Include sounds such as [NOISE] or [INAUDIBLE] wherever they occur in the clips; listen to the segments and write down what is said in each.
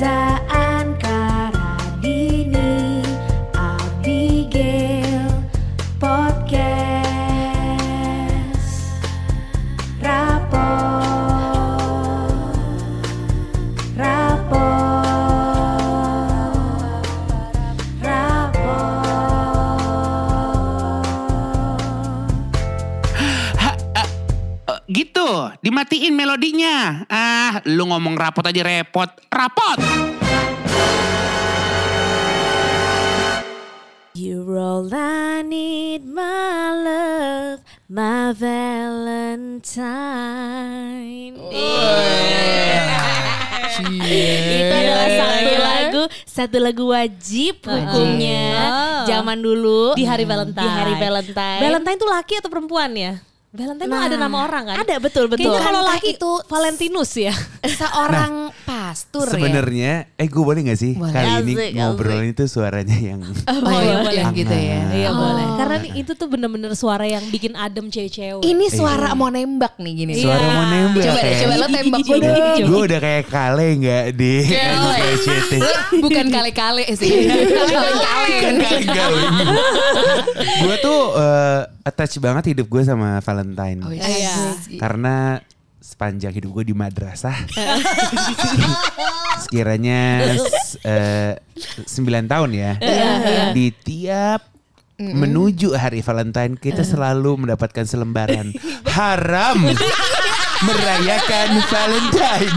Reza rapot aja repot. Rapot! You're all I need, my love, my Valentine. Itu adalah satu lagu, satu lagu wajib hukumnya Oh. zaman dulu Di hari Valentine. Di hari Valentine. Valentine tuh laki atau perempuan ya? Valentine Nah, ada nama orang kan? Ada betul betul. Kayaknya kalau laki itu Valentinus ya. seorang pastur ya. Sebenarnya, eh gue boleh gak sih Boleh. kali ini Asik, ngobrolin itu suaranya yang Oh, iya, boleh gitu ya. Iya Oh. boleh. Karena nih, itu tuh bener-bener suara yang bikin adem cewek-cewek. Ini suara mau nembak nih gini. suara mau nembak. Coba deh, kayak- coba lo tembak gue dong. Gue udah kayak kale nggak di. Bukan kale-kale sih. Kale-kale. gue tuh eh, attach banget hidup gue sama Valentine. Oh, Iya. Karena sepanjang hidup gue di madrasah. [LAUGHS] sekiranya s- eh, 9 tahun ya. Di tiap menuju hari Valentine kita selalu mendapatkan selembaran haram [LAUGHS] merayakan Valentine.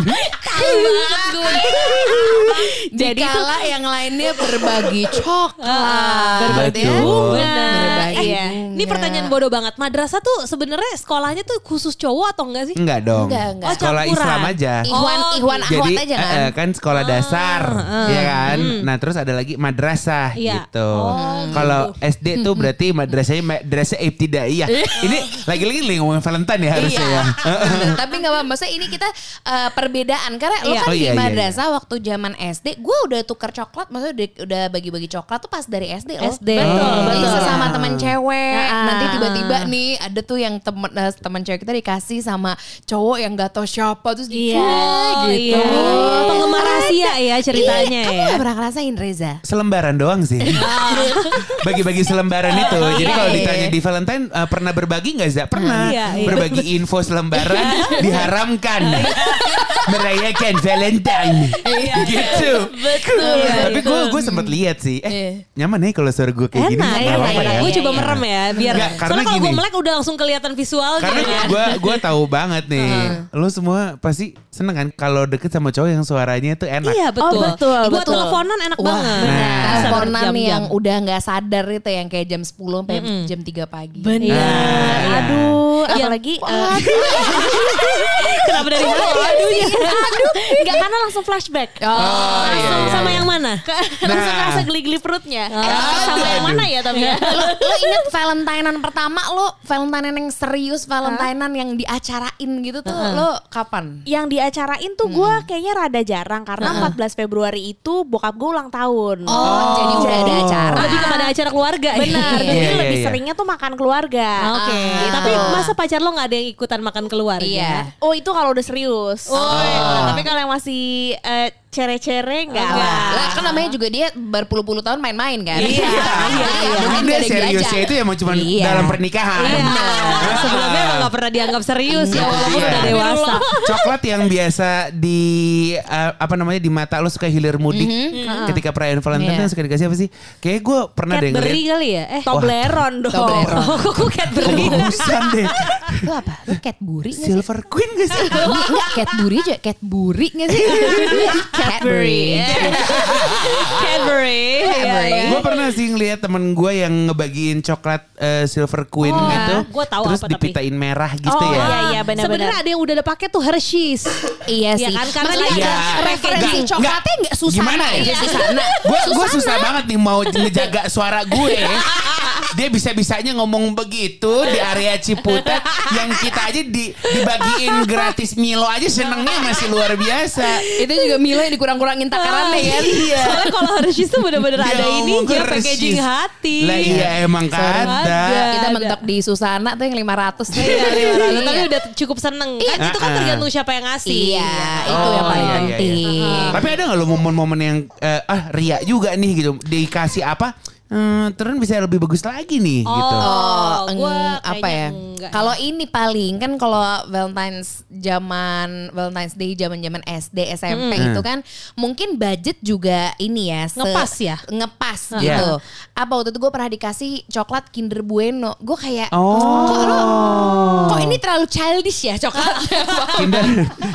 Jadi kala yang lainnya berbagi [LAUGHS] coklat. Berbagi bunga. Berbagi Iya. Ini pertanyaan bodoh banget. Madrasah tuh sebenarnya sekolahnya tuh khusus cowok atau enggak sih? Enggak dong. Enggak, enggak. Oh, Sekolah. Islam aja. Ihwan, Oh, Jadi Ahwat aja kan. eh, eh, kan sekolah dasar, ya kan. Nah terus ada lagi madrasah Iya. gitu. Oh, Kalau SD tuh berarti madrasahnya madrasah ibtidaiyah. [LAUGHS] Ini lagi-lagi lagi ngomongin Valentine ya harusnya Iya. ya. [LAUGHS] [LAUGHS] Tapi nggak apa-apa. Maksudnya ini kita eh, perbedaan karena lo Iya. kan Oh, di iya, iya, madrasah waktu zaman SD, gue udah tuker coklat, maksudnya udah, udah bagi-bagi coklat tuh pas dari SD loh. SD. Betul, Oh. Jadi betul. sesama teman cewek. Ah. Nanti tiba-tiba nih ada tuh yang temen eh, teman cewek kita dikasih sama cowok yang gak tau siapa terus Iya. Oh, gitu. iya. Penggemar rahasia ya ceritanya Iya, Kamu ya. gak pernah ngerasain Reza? Selembaran doang sih. [LAUGHS] Bagi-bagi selembaran itu. Jadi Iya, kalau iya. ditanya di Valentine eh, pernah berbagi nggak Za? Pernah. Iya, iya. Berbagi info selembaran [LAUGHS] diharamkan. Merayakan Valentine. gitu. betul. Tapi gue gue sempat lihat sih. Eh Iya. nyaman nih kalau suara gue kayak gini. Enak, apa-apa enak. ya. Gue coba merem ya, biar. Nggak, karena Soalnya kalau gue melek udah langsung kelihatan visualnya. Karena kan. gue gue tahu banget nih, lo semua pasti seneng kan kalau deket sama cowok yang suaranya tuh enak. Iya betul. Oh, betul, Buat betul. teleponan enak Wah, banget. Nah. Bisa teleponan berjam-jam. yang udah nggak sadar itu yang kayak jam 10 sampai jam 3 pagi. Benar. Iya. Aduh, Iya. apalagi eh, [LAUGHS] [LAUGHS] Kenapa dari hati? aduh, aduh, enggak karena langsung flashback. Oh, Langsung iya, iya. sama yang mana? langsung Nah. kerasa geli-geli perutnya. Ah, sama yang mana ya tapi ya? lo, lo inget Valentinean pertama lo Valentinean yang serius Valentinean yang diacarain gitu tuh lo kapan? Yang diacarain tuh gue kayaknya rada jarang karena 14 Februari itu bokap gue ulang tahun. Oh, jadi udah ada acara. Lebih kepada acara keluarga. Benar, Iya. jadi Iya, iya, lebih iya. seringnya tuh makan keluarga. Oke. Ah, Tapi gitu. masa pacar lo nggak ada yang ikutan makan keluarga? Iya. Oh itu kalau udah serius. Oh. Tapi kalau yang masih eh, cere-cere enggak Enggak. lah. Lah kan namanya juga dia berpuluh-puluh tahun main-main kan. Iya, iya, iya. Mungkin dia seriusnya itu emang cuma Iya. dalam pernikahan. Iya. Sebelumnya emang gak pernah dianggap serius ya walaupun Iya. udah dewasa. Coklat yang biasa di eh, apa namanya di mata lo suka hilir mudik ketika perayaan Valentine Iya. yang suka dikasih apa sih? Kayaknya gue pernah deh Cadbury ngeliat. kali ya? Eh, Toblerone dong. Toblerone. Oh, [LAUGHS] kok Cadbury? Kebagusan deh. Lo apa? Lo Cadbury? Silver Queen gak sih? Enggak, Cadbury aja. Cadbury gak sih? [LAUGHS] Cadbury. Cadbury. [LAUGHS] Cadbury. Gue pernah sih ngeliat temen gue yang ngebagiin coklat eh, Silver Queen Oh, gitu. gua tahu Terus apa tapi. dipitain merah gitu Oh ya. iya iya benar-benar. Sebenarnya ada yang udah ada pakai tuh Hershey's. Iya Iya sih. kan? Karena dia ada referensi Enggak, coklatnya nggak susah Gimana ya? di sana. Gue gue susah banget nih mau ngejaga suara gue. Dia bisa-bisanya ngomong begitu di area Ciputat yang kita aja di, dibagiin gratis Milo aja senengnya masih luar biasa. Itu juga Milo dikurang-kurangin takarannya kan. Iya. Soalnya kalau Hershey's tuh bener-bener Dia [LAUGHS] ada ini ya ke packaging hati. Lah iya emang Ada. kada. Kita Ada. mentok di Susana tuh yang 500 tuh. Iya, 500. tapi udah cukup seneng. Kan itu kan Ah. tergantung siapa yang ngasih. Iya, itu Oh, yang paling iya, iya, iya. penting. Tapi ada nggak lo momen-momen yang eh, ah ria juga nih gitu dikasih apa? Hmm, terus bisa lebih bagus lagi nih gitu. Oh, eng- gua apa ya? Kalau ini paling kan kalau Valentine's zaman Valentine's Day zaman-zaman SD SMP Hmm. itu kan mungkin budget juga ini ya se- Ngepas ya? ngepas Iya. gitu. Apa waktu itu gue pernah dikasih coklat Kinder Bueno. Gue kayak Oh. kok, lo- kok ini terlalu childish ya coklat. [LAUGHS] Kinder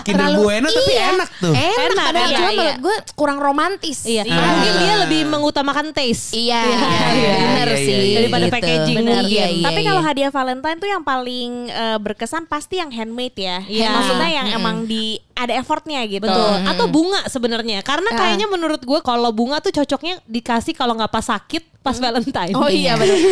Kinder Terlalu- Bueno tapi iya, enak tuh. Enak, Enak, padahal iya, cuma iya. menurut gue kurang romantis. Iya, Ah. mungkin dia lebih mengutamakan taste. Iya, iya, bener iya, sih. iya, iya. Daripada packaging Bener, iya, iya, Tapi iya. kalau hadiah Valentine tuh yang paling eh, berkesan pasti yang handmade ya. Iya. Maksudnya yang emang di ada effortnya gitu. Betul. Atau bunga sebenarnya. Karena Ah. kayaknya menurut gue kalau bunga tuh cocoknya dikasih kalau nggak pas sakit, pas Valentine. Oh iya benar. [LAUGHS]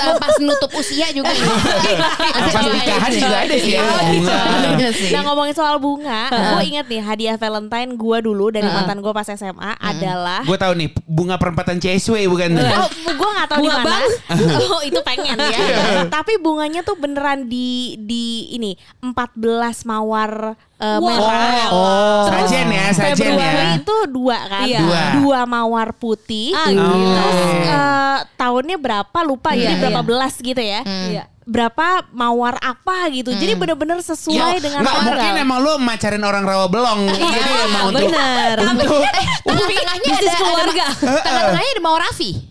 Eh, pas nutup usia juga. Pas nikahan juga ada sih ya bunga. Iya sih. Nah ngomongin soal bunga, gue inget nih hadiah Valentine gue dulu dari mantan gue pas SMA adalah Gue tahu nih bunga perempatan CSW bukan? Oh, gue gak tahu di mana. [LAUGHS] oh, itu pengen ya. [LAUGHS] Tapi bunganya tuh beneran di di ini 14 mawar eh, Wow. merah. Oh, sajen ya, sajen Februari ya. itu dua kan? Iya. Dua. Dua mawar putih. Ah, Oh. Terus eh, tahunnya berapa lupa Iya, jadi berapa iya. belas gitu ya. Iya. Berapa mawar apa gitu. Jadi bener-bener sesuai dengan Enggak, mungkin emang lu macarin orang rawa belong. Jadi emang untuk bener. untuk Eh, tengah-tengahnya ada, keluarga. tengah-tengahnya ada mau Raffi. [LAUGHS]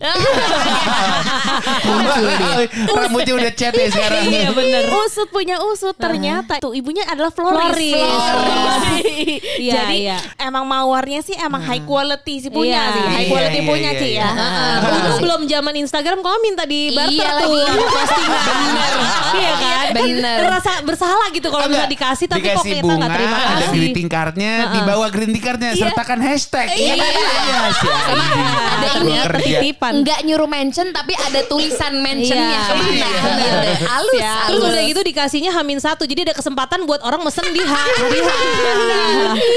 rambutnya udah cat ya sekarang. Iya bener. Usut punya usut ternyata tuh ibunya adalah floris. Floris. Iya, Jadi iya. emang mawarnya sih emang high quality sih punya Iya. sih. High Iya, quality iya, punya iya, iya. ya. Untung belum zaman Instagram kamu minta di barter Iya tuh lagi. postingan. [LAUGHS] [LAUGHS] Iya kan? Bener. Kan Rasa bersalah gitu kalau bisa dikasih tapi kok kita bunga, nggak terima ada kasih. greeting cardnya, di bawah greeting cardnya sertakan hashtag. Iya. si anjing. Ada ini kerja. Titipan. Enggak nyuruh mention tapi ada tulisan mentionnya Iya. ke mana Iya. gitu. Halus, Ya. Terus udah gitu dikasihnya hamin satu Jadi ada kesempatan buat orang mesen di ha- hari H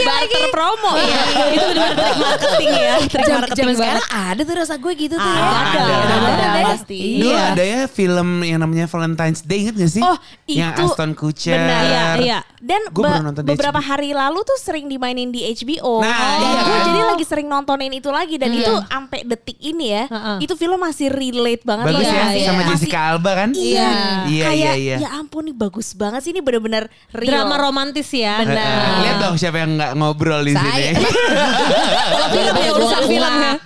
Barter promo. Iya, Itu benar-benar trik marketing ya Trik marketing sekarang ada tuh rasa gue gitu tuh. Ada, ya. ada, ada, ada. pasti. Dulu Iya. ada ya film yang namanya Valentine's Day inget gak sih? Oh, Yang itu Aston Kutcher. benar. Iya, iya. Dan Gua be- baru nonton di beberapa HBO. hari lalu tuh sering dimainin di HBO. Nah, dan iya gue kan? jadi lagi sering nontonin itu lagi dan itu sampai detik ini ya. Heeh. Itu film masih relate banget Bagus loh. ya iya. sama Masih- Jessica Alba kan? Iya, Iya, kayak iya, iya. ya ampun nih bagus banget sih ini bener-bener real. Drama romantis ya Benar. Lihat dong siapa yang nggak ngobrol di Saya- sini. Kalau film ya urusan film ya ya kan?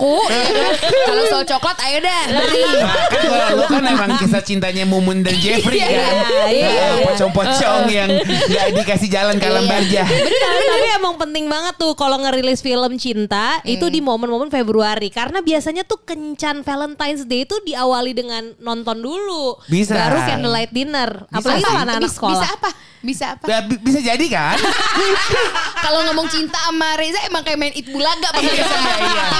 Kalau soal coklat ayo dah beri. Nah, kan kalau lu kan emang kisah cintanya Mumun dan Jeffrey kan. iya, Nah, iya. Pocong-pocong yang nggak dikasih jalan ke alam baja. Benar, tapi emang penting banget tuh kalau ngerilis film cinta itu di momen-momen Februari karena biasanya tuh kencan Valentine's Day itu diawali dengan nonton dulu, Bisa. baru candlelight dinner. Apalagi sih. kalau anak-anak Bisa- sekolah. Bisa apa? Bisa apa? Ya, bi- bisa jadi kan? [LAUGHS] Kalau ngomong cinta sama Reza emang kayak main it bulaga pemirsa.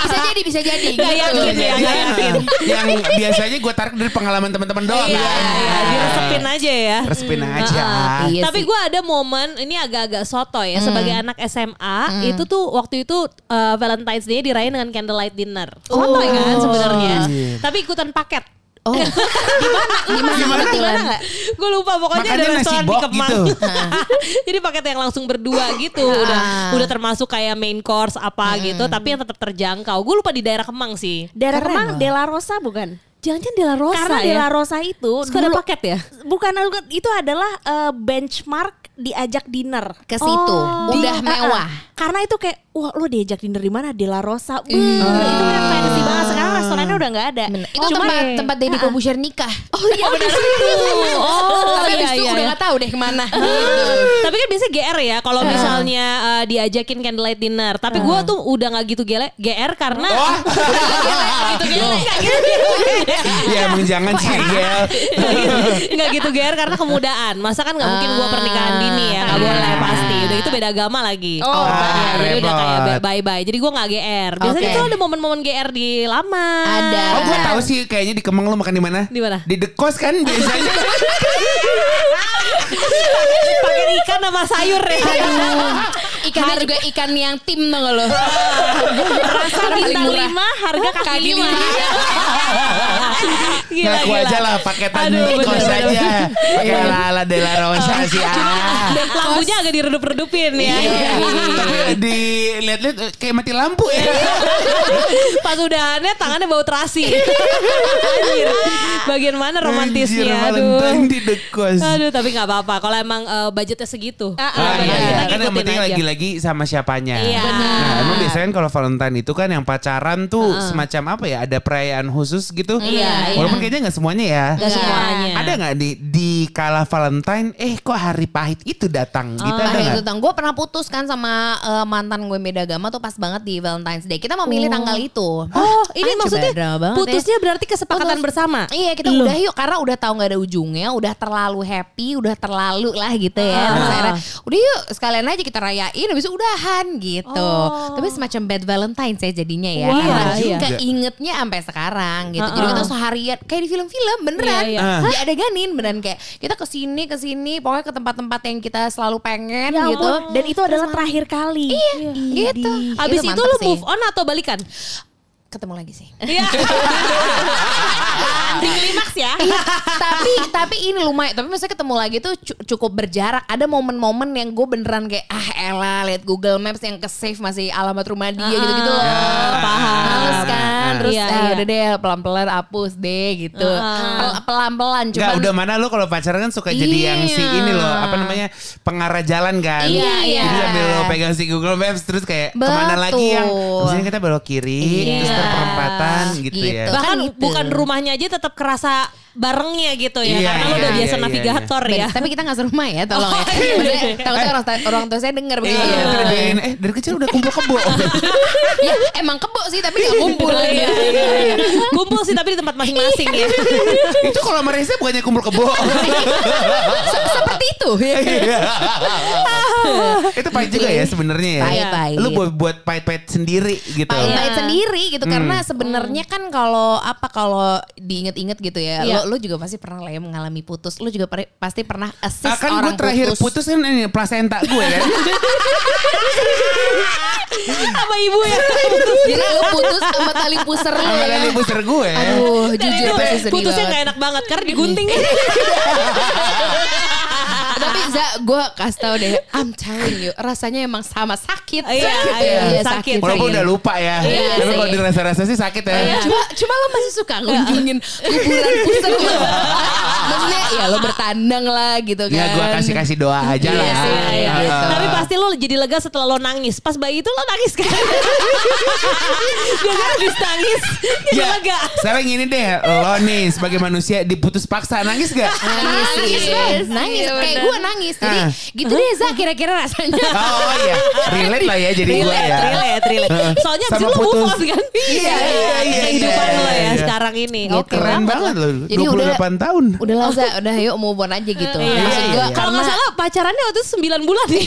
Bisa jadi, bisa jadi. Gak gitu. yakin ya, gak yakin. yang biasanya gue tarik dari pengalaman teman-teman doang Iya, kan. iya, diresepin aja ya. Resepin aja. Iya Tapi gue ada momen ini agak-agak soto ya sebagai anak SMA itu tuh waktu itu uh, Valentine's Day dirayain dengan candlelight dinner. Soto ya kan sebenarnya. Tapi ikutan paket. Oh. Gimana? Gimana? Gimana? gue lupa pokoknya Makanya ada restoran di Kemang. gitu. Jadi paket yang langsung berdua gitu. Udah udah termasuk kayak main course apa gitu, tapi yang tetap terjangkau. Gue lupa di daerah Kemang sih. Daerah Kemang Della Rosa bukan? Jangan-jangan Della Rosa Karena ya. Della Rosa itu Suka ada paket ya? Bukan itu adalah eh, benchmark diajak dinner Ke situ. Oh. Udah Di- mewah. ah, ah. karena itu kayak wah lo diajak dinner di mana Della Rosa. Beuh, Itu kan fancy banget. Sekarang restorannya udah nggak ada. Bener. Itu Cuma tempat tempat Deddy Kobusher nikah. Oh iya benar. Oh, Tapi iya, itu iya, udah iya. gak tahu deh ke mana. Tapi kan biasanya GR ya kalau misalnya uh, diajakin candlelight dinner. Tapi gue tuh udah nggak gitu gele, GR karena Oh, [LAUGHS] gitu gele. ya emang jangan sih Gel. Nggak gitu GR karena kemudaan. Masa kan nggak mungkin gue pernikahan dini ya, nggak boleh pasti. Udah itu beda agama lagi. Oh, Ya, jadi udah kayak repot. bye bye. Jadi gue nggak GR. Biasanya Oke. tuh ada momen-momen GR di lama. Ada. Oh gue tahu sih kayaknya di Kemang lo makan di mana? Di mana? Di The Coast kan biasanya. [LAUGHS] Pakai ikan sama sayur ya. Ikannya juga ikan yang tim gak lo? [LAUGHS] Rasa bintang murah. lima, harga kaki, Kaki lima. lima. Gila, Ngaku gila. aja lah paketan Aduh, kos aja. Pakai ala-ala de la Rosa sih. Ah. Dan lampunya agak diredup-redupin ya. Tapi dilihat-lihat kayak mati lampu ya. [LAUGHS] Pas udahannya tangannya bau terasi. Anjir. Bagian mana Anjir, romantisnya? Aduh. Aduh, tapi nggak apa-apa. Kalau emang eh, budgetnya segitu. Ah, Ah, benar, iya, iya. kita Kan yang ngikutin penting aja. Lagi-lagi sama siapanya. Iya. Nah, emang biasanya kan kalau Valentine itu kan yang pacaran tuh semacam apa ya? Ada perayaan khusus gitu. Iya, iya. Walaupun kayaknya nggak semuanya ya. Nggak semuanya. Ada nggak di di kala Valentine? Eh, kok hari pahit itu datang? Gitu ada Pahit nggak? itu tang. Gue pernah putus kan sama eh, mantan gue beda agama tuh pas banget di Valentine's Day. Kita memilih tanggal itu. Oh, ini Ah, maksudnya ya. putusnya berarti kesepakatan Putus. bersama. Iya kita udah yuk karena udah tahu nggak ada ujungnya, udah terlalu happy, udah terlalu lah gitu ya. Ah. Akhirnya, udah yuk sekalian aja kita rayain, habis itu udahan gitu. Tapi semacam bad Valentine saya jadinya ya, Oh. Wah, karena iya. keingetnya sampai sekarang gitu. Ah, Jadi ah. kita seharian kayak di film-film beneran, Iya, iya. diadeganin beneran kayak kita ke sini ke sini, pokoknya ke tempat-tempat yang kita selalu pengen Ya gitu. Dan itu adalah terakhir kali. Iya, gitu. Abis itu, mantep lu sih. move on atau balikan? Ketemu lagi sih. [LAUGHS] Iya. Di klimaks ya. Iya, tapi tapi ini lumayan. Tapi maksudnya ketemu lagi tuh cu- cukup berjarak. Ada momen-momen yang gue beneran kayak ah elah lihat Google Maps yang ke save masih alamat rumah dia gitu-gitu loh. paham. Males kan. Terus Iya, iya. udah deh pelan-pelan hapus deh gitu. Pel- Pelan-pelan cuman udah mana lu kalau pacaran kan suka jadi yang si Iya. ini loh, apa namanya? pengarah jalan kan. Iya, iya. Jadi sambil lo pegang si Google Maps terus kayak ke mana lagi yang. Maksudnya kita belok kiri, Iya. terus ter perempatan gitu, ya. Gitu. Bahkan Kan gitu. bukan rumahnya aja tetap kerasa barengnya gitu ya. Iya, karena lo iya, udah iya, biasa iya, navigator Ben, ya. Tapi kita gak serumah ya tolong ya. [LAUGHS] Oh, iya. Takutnya orang, orang tua saya denger begitu. Iya, dibilangin, eh dari kecil udah kumpul kebo. [LAUGHS] ya emang kebo sih tapi gak kumpul. Iya, iya, iya. Kumpul sih tapi di tempat masing-masing ya. itu kalau sama Reza bukannya kumpul kebo. [LAUGHS] Se- Seperti itu. Iya. itu pahit juga ya sebenarnya ya. Pahit, pahit. Lu buat buat pahit-pahit sendiri gitu. pahit-pahit Iya. sendiri gitu karena sebenarnya kan kalau apa kalau diinget-inget gitu ya Iya. lo lo juga pasti pernah lah ya mengalami putus lo juga per- pasti pernah assist Ah, kan gue orang terakhir putus, putus kan ini plasenta gue kan. Sama ibu ya. jadi lo putus sama tali pusar lo Sama ya tali pusar gue. aduh Dan jujur pasti sedih putusnya banget. gak enak banget karena digunting. [LAUGHS] tapi Za gue kasih tau deh I'm telling you rasanya emang sama sakit Iya, Sakit iya, ya, sakit. Walaupun udah lupa ya. Iya Tapi kalau dirasa-rasa sih sakit ya. Iya. Cuma cuma lo masih suka ngunjungin kuburan [LAUGHS] pusar lo. Maksudnya ya lo bertandang lah gitu kan. Ya gue kasih-kasih doa aja Iya lah. iya, Ah, gitu. Tapi pasti lo jadi lega setelah lo nangis. Pas bayi itu lo nangis kan? [LAUGHS] Biasanya habis nangis jadi Ya, lega. sekarang gini deh, lo nih sebagai manusia diputus paksa nangis gak? nangis sih nangis Iya, kayak gue nangis jadi Ah. gitu deh Za kira-kira rasanya [LAUGHS] Oh iya, relate lah ya jadi gue Relate, ya. relate, relate. Soalnya abis Sama lo move putus. on kan? Iya, iya, iya, Kehidupan iya, lo ya iya. sekarang ini. Gitu. Oke Keren banget loh, Jadi 28 udah- tahun. udah lah Za udah yuk move on aja gitu Iya, maksud iya, gue iya. Kalau nggak salah pacarannya waktu itu 9 bulan [LAUGHS] nih.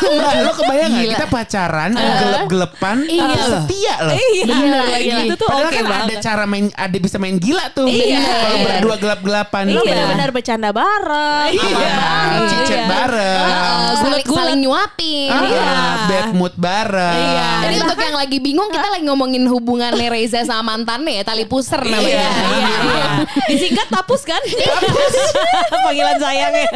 Enggak, lo kebayang gak kita pacaran, gelap-gelapan, Iya. setia loh. Iya, Bener lagi. Itu tuh Padahal oke kan ada banget. cara main, ada bisa main gila tuh. Iya. Kalau berdua gelap-gelapan. Lo Iya. benar-benar bercanda bareng. Iya. Bareng, cicet Iya. bareng. Uh, saling, gulat-gulat. saling nyuapin Iya. bad mood bareng. Iya. Jadi untuk yang lagi bingung kita lagi ngomongin hubungannya Reza sama mantannya ya tali pusar namanya. Iya, iya, iya. Disingkat tapus kan? Tapus. [LAUGHS] Panggilan sayangnya.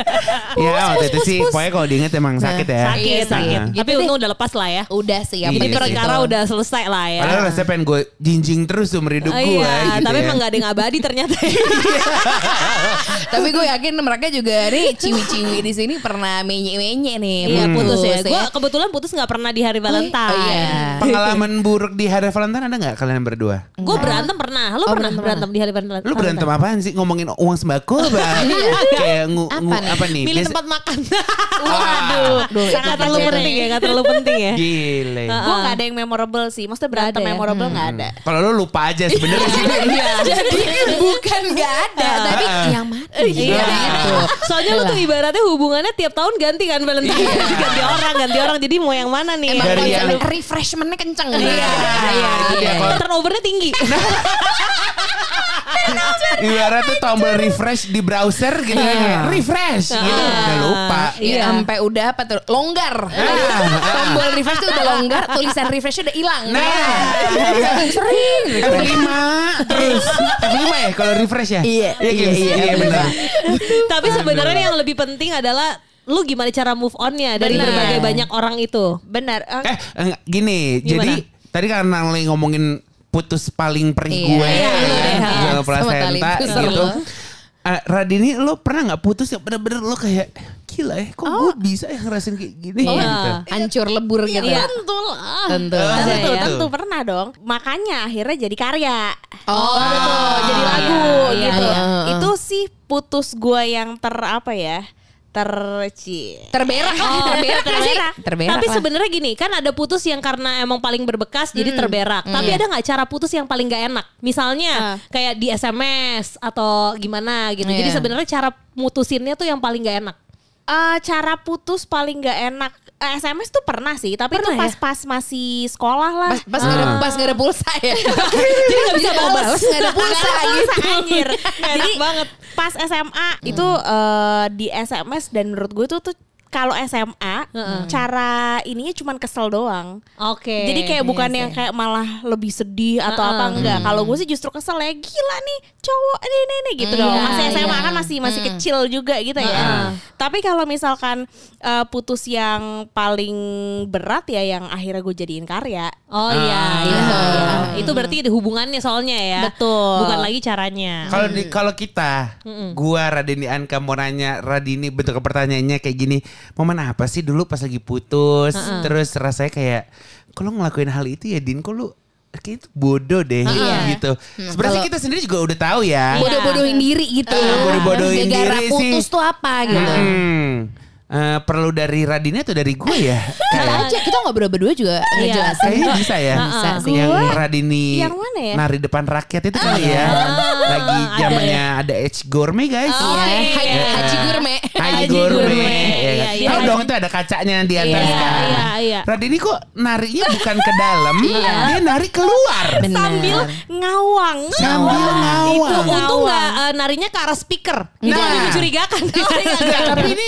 Ya waktu itu sih, pokoknya kalau diinget emang sakit ya. Sakit, Iya, sakit. iya. Tapi untung udah lepas lah ya. Udah sih ya. Jadi Iya, perkara udah selesai lah ya. Padahal rasanya pengen gue jinjing terus tuh hidup gue. iya, gitu tapi ya. emang gak ada yang abadi ternyata. [LAUGHS] Tapi gue yakin mereka juga nih ciwi-ciwi di sini pernah menye-menye nih. Iya putus ya. Putus Gue kebetulan putus gak pernah di hari Valentine. Oh, iya. Pengalaman buruk di hari Valentine ada nggak kalian berdua? Gue berantem pernah. Lo Oh, pernah berantem berantem di hari Valentine? Lu berantem apaan sih ngomongin uang sembako apa? [LAUGHS] Kayak ngu, Apa ngu- nih? apa nih? Milih Biasa- tempat makan. [LAUGHS] Waduh. Duh, Sangat terlalu penting ya. Gak terlalu penting ya. Gile. Gue gak ada yang memorable sih. Maksudnya berantem ada ya? memorable gak ada. Kalau lu lupa aja sebenarnya sih. [LAUGHS] Iya. Jadi bukan gak ada, tapi yang mana? Iya. gitu. Soalnya lu tuh ibaratnya hubungannya tiap tahun ganti kan Valentine. [LAUGHS] ganti orang, ganti orang. Jadi mau yang mana nih? Emang Dari yang- refreshmentnya kenceng. Iya, iya, Itu dia, kalau- Turnovernya tinggi. [LAUGHS] Ibaratnya tombol refresh di browser gitu kan. kayak Refresh gitu. Udah lupa. Iya. Sampai udah apa tuh? Longgar. Tombol refresh tuh udah longgar, tulisan refresh udah hilang. Nah. sering. F5 terus F5 ya kalau refresh ya? Iya, Iya, iya, iya, iya, benar. Tapi sebenarnya yang lebih penting adalah lu gimana cara move onnya dari Benar. berbagai banyak orang itu. Benar. Eh, Eh, enggak, gini. Gimana? Jadi tadi karena lagi ngomongin putus paling perih Iya, gue, iya, ya kan, iya. jual Sama placenta gitu. Eh, Radini lo pernah nggak putus yang bener-bener lo kayak gila ya kok gue bisa ya ngerasain kayak gini Iya. gitu. Hancur lebur gitu. Iya. Tentu lah. Tentu. Tentu, betul, tentu tuh. pernah dong. Makanya akhirnya jadi karya. Oh, Betul, jadi lagu iya, gitu. iya. Itu sih putus gua yang ter apa ya? Terci. Terberak Oh, [LAUGHS] terberak terberak. Terberak Tapi sebenarnya gini, kan ada putus yang karena emang paling berbekas jadi terberak. Tapi ada nggak cara putus yang paling gak enak? Misalnya Ah. kayak di SMS atau gimana gitu. Jadi Iya. sebenarnya cara mutusinnya tuh yang paling gak enak. Eh, cara putus paling gak enak SMS tuh pernah sih, tapi Pernah itu ya? pas-pas masih sekolah lah. Pas, pas nggak ada pas nggak ada pulsa ya. [LAUGHS] Jadi nggak bisa balas balas. nggak ada pulsa gitu. anjir. [LAUGHS] Enak Jadi banget. pas SMA itu eh, di SMS dan menurut gue tuh tuh kalau SMA cara ininya cuman kesel doang. Oke. Jadi kayak iya bukan sih. yang kayak malah lebih sedih atau apa enggak. Kalau gue sih justru kesel ya gila nih cowok ini ini, ini gitu dong. Iya, Masih SMA iya. kan masih masih kecil juga gitu ya. Tapi kalau misalkan eh, putus yang paling berat ya yang akhirnya gue jadiin karya. Oh iya, Ah. iya, iya. Itu berarti ada hubungannya soalnya ya. Betul. Bukan lagi caranya. Kalau di kalau kita, gua Radini Anka mau nanya Radini bentuk pertanyaannya kayak gini, momen apa sih dulu pas lagi putus, terus rasanya kayak kalau ngelakuin hal itu ya Din, kok lu kayak itu bodoh deh gitu. Sebenarnya kalau- kita sendiri juga udah tahu ya. Bodoh-bodohin diri gitu. Ah, bodoh-bodohin Gara-gara diri putus sih. tuh apa gitu. Hmm. Eh, perlu dari Radini atau dari gue ya? [LAUGHS] Kita Kayak- aja kita ngobrol berdua juga ngejelasin. Kayaknya bisa ya. Bisa sih. Yang Radini yang mana ya? nari depan rakyat itu kali ya. Lagi ada zamannya ada H gourmet guys. Oh, Iya, iya. Haji, Haji Gurme. Haji gourmet. gourmet. ya? Iya, iya. Tahu dong itu ada kacanya di atas Iya, iya, iya. Radini kok narinya bukan ke dalam, Iya. dia nari keluar. Benar. Sambil ngawang. Sambil Itu ngawang. untung nggak eh, narinya ke arah speaker. Itu Nah. lebih mencurigakan. Enggak, [LAUGHS] tapi ini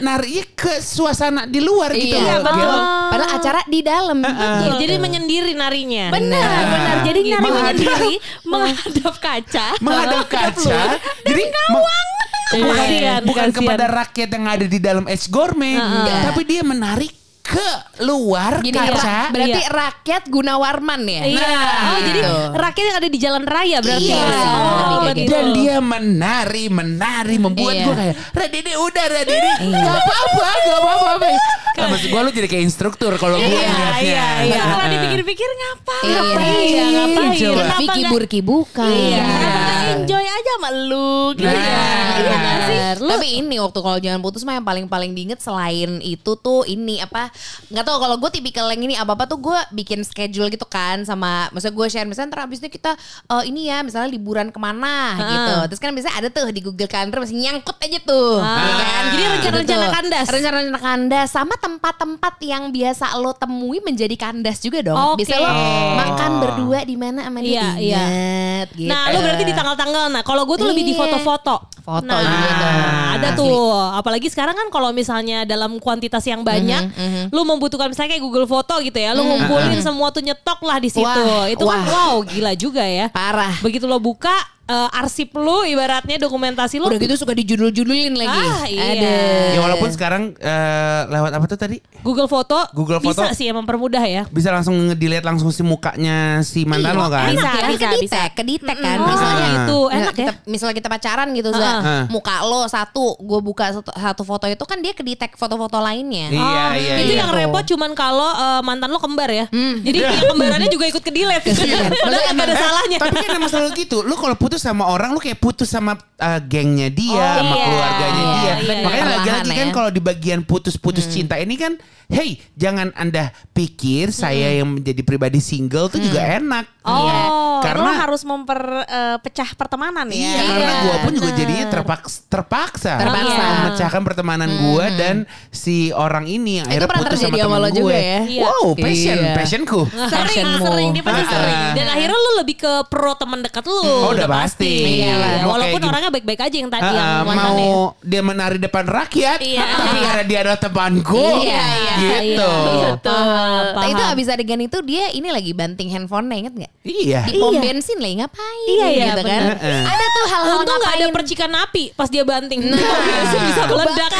narinya ke suasana di luar gitu Iya, loh. betul. Gitu. Padahal acara di dalam. Betul. Jadi menyendiri narinya. Benar, Nah. benar. Jadi Gitu. nari Menghadap- menyendiri menghadap kaca. menghadap kaca. Jadi ngawang. Bukan, Kasian, bukan kasian. kepada rakyat yang ada di dalam es gourmet, tapi dia menarik ke luar Gini, kaca. Ra- berarti rakyat Gunawarman ya? Iya. oh jadi gitu. rakyat yang ada di jalan raya berarti. Iya, ya? Oh, kayak gitu. Dan dia menari, menari, membuat Iya. gue kayak Radini udah Radini, gak apa-apa, gak apa-apa. Nah, maksud gue lu jadi kayak instruktur kalau gue Iya, iya, iya. Tapi kalau dipikir-pikir ngapain? Iya. Iya, ngapain? Coba. Kenapa Vicky nggak- Burki bukan. Iya. Kenapa nggak enjoy aja sama lu gitu Nah. ya? Iya sih? Bener. Tapi ini waktu kalau jangan putus mah yang paling-paling diinget selain itu tuh ini apa nggak tahu kalau gue tipikal yang ini apa apa tuh gue bikin schedule gitu kan sama maksudnya gue share misalnya ntar abis ini kita eh, ini ya misalnya liburan ke mana gitu terus kan biasanya ada tuh di Google Calendar masih nyangkut aja tuh Ah. ya kan? Jadi rencana-rencana kandas. rencana-rencana kandas sama tempat-tempat yang biasa lo temui menjadi kandas juga dong Oke. bisa lo Oh. makan berdua di mana sama dia Iya, iya. inget gitu Nah, lu berarti di tanggal-tanggal. Nah, kalau gue tuh lebih di Iya. foto-foto. Foto nah, gitu. ada Asli. tuh. Apalagi sekarang kan kalau misalnya dalam kuantitas yang banyak, Mhm, lu membutuhkan misalnya kayak Google Foto gitu ya, lu ngumpulin semua tuh nyetok lah di situ. Wah, Itu kan wah. wow, gila juga ya. parah Begitu lo buka eh, arsip lu ibaratnya dokumentasi lu Udah gitu suka dijudul-judulin lagi. Ah, iya. Ada. Ya walaupun sekarang eh, lewat apa tuh tadi? Google Foto Google Foto. bisa sih yang mempermudah ya. Bisa langsung ngedilihat langsung si mukanya si mantan lo kan? Bisa, ya, bisa, kedetek, kedetek kan. Oh, misalnya gitu. Nah, Enak ya. kita, misalnya kita pacaran gitu, Za. Ah. Muka lo satu, gue buka satu, satu foto itu kan dia kedetek foto-foto lainnya. Iya, Oh, iya, itu iya. yang repot cuman kalau eh, mantan lo kembar ya. Jadi yang [LAUGHS] kembarannya juga ikut ke delete. Padahal [LAUGHS] ada salahnya. Tapi kan selalu gitu. Lu kalau putus sama orang, lu kayak putus sama uh, gengnya dia, Oh, sama iya. keluarganya Iya, dia. iya, Makanya iya. lagi-lagi kan ya. kalau di bagian putus-putus cinta ini kan, hey, jangan anda pikir saya yang menjadi pribadi single tuh juga enak. Oh, Iya. Karena karena harus memperpecah pertemanan ya. Iya, karena gue pun juga jadinya terpaksa terpaksa, Terpaksa. memecahkan pertemanan gue dan si orang ini yang akhirnya putus sama lo gue. juga ya? Iya. Wow, passion, Iya. passionku. Sering, Passionmu. sering dia pasti sering. Dan akhirnya lu lebih ke pro teman dekat lu. Oh, udah Udah pasti. Iya, Mau Walaupun kayak gim- orangnya baik-baik aja yang tadi Ah, yang mau dia menari depan rakyat, Iya. [LAUGHS] tapi karena dia adalah temanku, Iya, iya, gitu. iya. Paham, Nah, itu paham. abis adegan itu dia ini lagi banting handphonenya inget gak? Iya. Di pom bensin lagi ngapain Iya, iya, gitu kan. bener. Ada tuh hal-hal Untung gak ada ngapain. percikan api pas dia banting. Nah. Biasanya bisa meledak.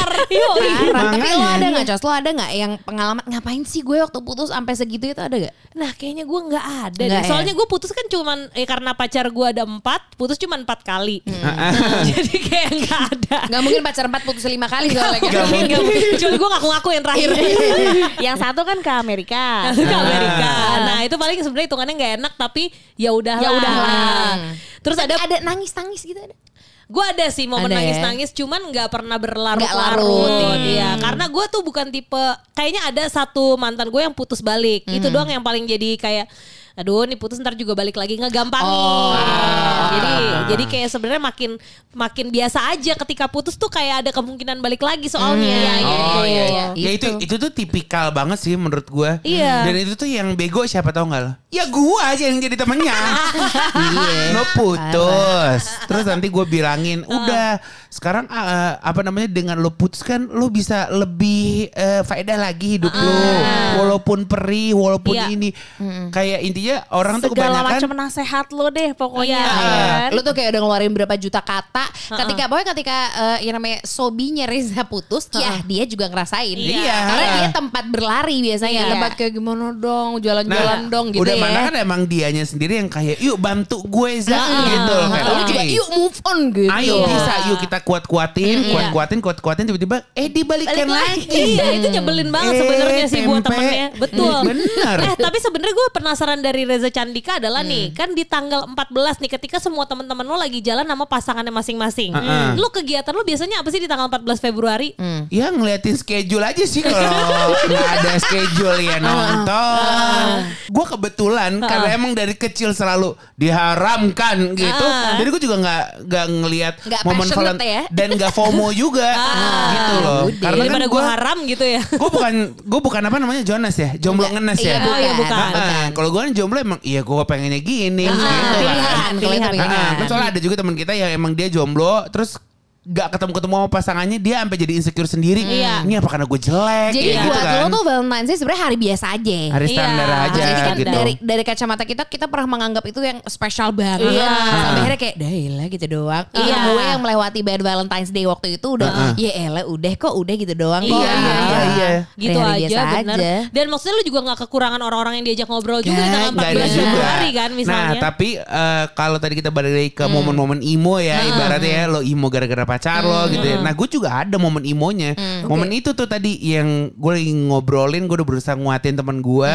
Tapi lo ada gak Cos? Lo ada gak yang pengalaman ngapain sih gue waktu putus sampai segitu itu ada gak? Nah kayaknya gue nggak ada Nggak ya? Soalnya gue putus kan cuman eh, karena pacar gue ada empat, putus cuma empat kali. Nah, [LAUGHS] jadi kayak nggak ada. Gak mungkin pacar empat putus lima kali soalnya kan. Nggak mungkin. Nggak mungkin. Kecuali gue ngaku-ngaku yang terakhir. [LAUGHS] yang satu kan ke Amerika. ke Amerika. Nah itu paling sebenarnya hitungannya nggak enak tapi ya udahlah. Ya udahlah. Terus ada Ada nangis-nangis gitu ada. Gue ada sih momen Ada ya? nangis-nangis, cuman nggak pernah Nggak berlarut-larut. larut. Iya, karena gue tuh bukan tipe, kayaknya ada satu mantan gue yang putus balik. Itu Hmm. doang yang paling jadi kayak, aduh nih putus ntar juga balik lagi ngegampangin. Oh. Jadi jadi kayak sebenarnya makin makin biasa aja ketika putus tuh kayak ada kemungkinan balik lagi soalnya. Hmm. gitu. Oh iya, iya. Ya itu Itu. itu tuh tipikal banget sih menurut gue. Iya. Dan itu tuh yang bego siapa tahu nggak lo? Ya gue aja yang jadi temennya. [LAUGHS] Iya. Lo putus. Terus nanti gue bilangin, udah sekarang uh, apa namanya dengan lo putus kan lo bisa lebih uh, faedah lagi hidup lo. Walaupun perih, walaupun Iya. ini. Kayak intinya orang tuh Segala kebanyakan macam nasehat lo deh pokoknya. Iya. kan? Lu tuh kayak udah ngeluarin berapa juta kata ketika pokoknya ketika eh, yang namanya sobinya Reza putus, ya dia juga ngerasain. Iya. Karena dia tempat berlari biasanya, Iya. tempat kayak gimana dong, jalan-jalan dong gitu Nah, udah ya. mana kan emang dianya sendiri yang kayak yuk bantu gue Za gitu loh kayak oke. juga yuk move on gitu. Ayo bisa yuk kita kuat-kuatin, kuat-kuatin, kuat-kuatin tiba-tiba eh dibalikan lagi. Iya itu nyebelin banget Eh, sebenarnya sih buat tempe. temennya. Betul. Bener. Eh tapi sebenarnya gue penasaran dari Reza Candika adalah Hmm. nih kan di tanggal 14 nih ketika semua teman-teman lo lagi jalan sama pasangannya masing-masing. Heeh. Lo kegiatan lo biasanya apa sih di tanggal 14 Februari? Ya ngeliatin schedule aja sih kalau [LAUGHS] nggak ada schedule ya [LAUGHS] nonton. Gue kebetulan karena emang dari kecil selalu diharamkan gitu. Jadi gue juga nggak nggak ngelihat momen ya? dan nggak FOMO juga [LAUGHS] gitu loh. udah. Karena kan Daripada gue gue haram gitu ya. gue bukan gue bukan apa namanya Jonas ya, jomblo ngenes ya. Iya, Oh, iya, bukan. Ah, ah. Kalau gue kan jomblo emang iya gue pengennya gini gitu kan. Pilihan, Ah, pilihan. ah. Kan soalnya ada juga teman kita yang emang dia jomblo terus gak ketemu-ketemu sama pasangannya dia sampai jadi insecure sendiri. Iya. Ini apa karena gue jelek Jadi kayak buat gitu kan. lo tuh Valentine's Day sebenarnya hari biasa aja. Hari Iya. standar aja Jadi kan gitu. dari dari kacamata kita kita pernah menganggap itu yang spesial banget. Iya. Sampai akhirnya kayak dah elah gitu doang. Iya. Iya. Gue yang melewati bad Valentine's Day waktu itu udah ya elah udah kok udah gitu doang kok. Iya, iya, iya. Gitu Hari-hari aja biasa bener. aja. Dan maksudnya lu juga gak kekurangan orang-orang yang diajak ngobrol juga di tanggal Nggak ada 14 juga. Februari kan misalnya. Nah tapi eh, kalau tadi kita balik ke momen-momen imo ya ibaratnya ya lo imo gara-gara pacar lo gitu ya. Nah gue juga ada momen imonya. Momen itu tuh tadi yang gue lagi ngobrolin gue udah berusaha nguatin teman gue.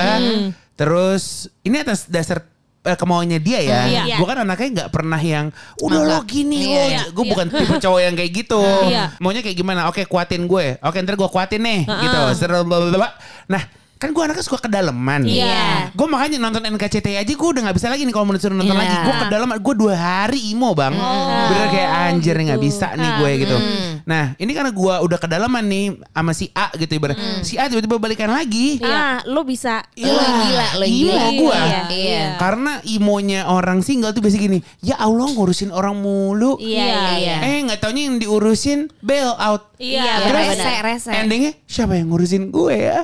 Terus ini atas dasar eh, kemauannya dia ya. Iya. Gue kan anaknya nggak pernah yang udah lo gini lo. Iya, gue iya. bukan tipe cowok yang kayak gitu. Iya. Maunya kayak gimana? Oke kuatin gue. Oke ntar gue kuatin nih gitu. Ser- blablabla. Nah kan gue anaknya suka kedalaman. Iya. Gue makanya nonton NKCTI aja gue udah gak bisa lagi nih kalau mau disuruh nonton Iya. lagi. Gue ke dalam, gue dua hari imo bang. Bener kayak anjir nih gak bisa nih gue gitu. Nah ini karena gue udah kedalaman nih sama si A gitu ibarat. Si A tiba-tiba balikan lagi. Ah, lo bisa Lo yang gila, lo yang imo gila. gue. Iya. Iya. Karena imonya orang single tuh biasa gini. Ya Allah ngurusin orang mulu. Iya, iya. Eh nggak taunya yang diurusin bail out. Iya, Terus rese, rese. Endingnya siapa yang ngurusin gue ya?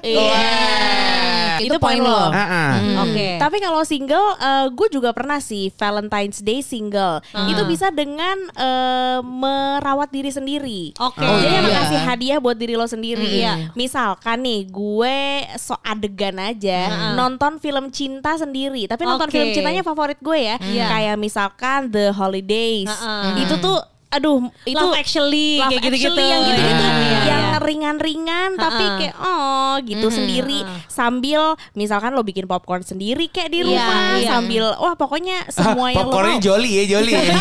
Itu Itu poin lo. lo. Ah, ah. Oke. Tapi kalau single, gue juga pernah sih Valentine's Day single. Itu bisa dengan eh, merawat diri sendiri. Oke. Oh, Jadi iya. emang kasih hadiah buat diri lo sendiri. Iya. Misalkan nih, gue so adegan aja nonton film cinta sendiri. Tapi nonton Oke. film cintanya favorit gue ya. Iya. Kayak misalkan The Holidays. Heeh. Itu tuh, aduh, itu Love Actually Love kayak gitu-gitu. Actually yang gitu-gitu Iya, iya, yang iya. ringan-ringan tapi kayak oh gitu sendiri sambil misalkan lo bikin popcorn sendiri kayak di Iya, rumah iya. sambil wah pokoknya semua yang lo mau joli ya joli. ya. [LAUGHS]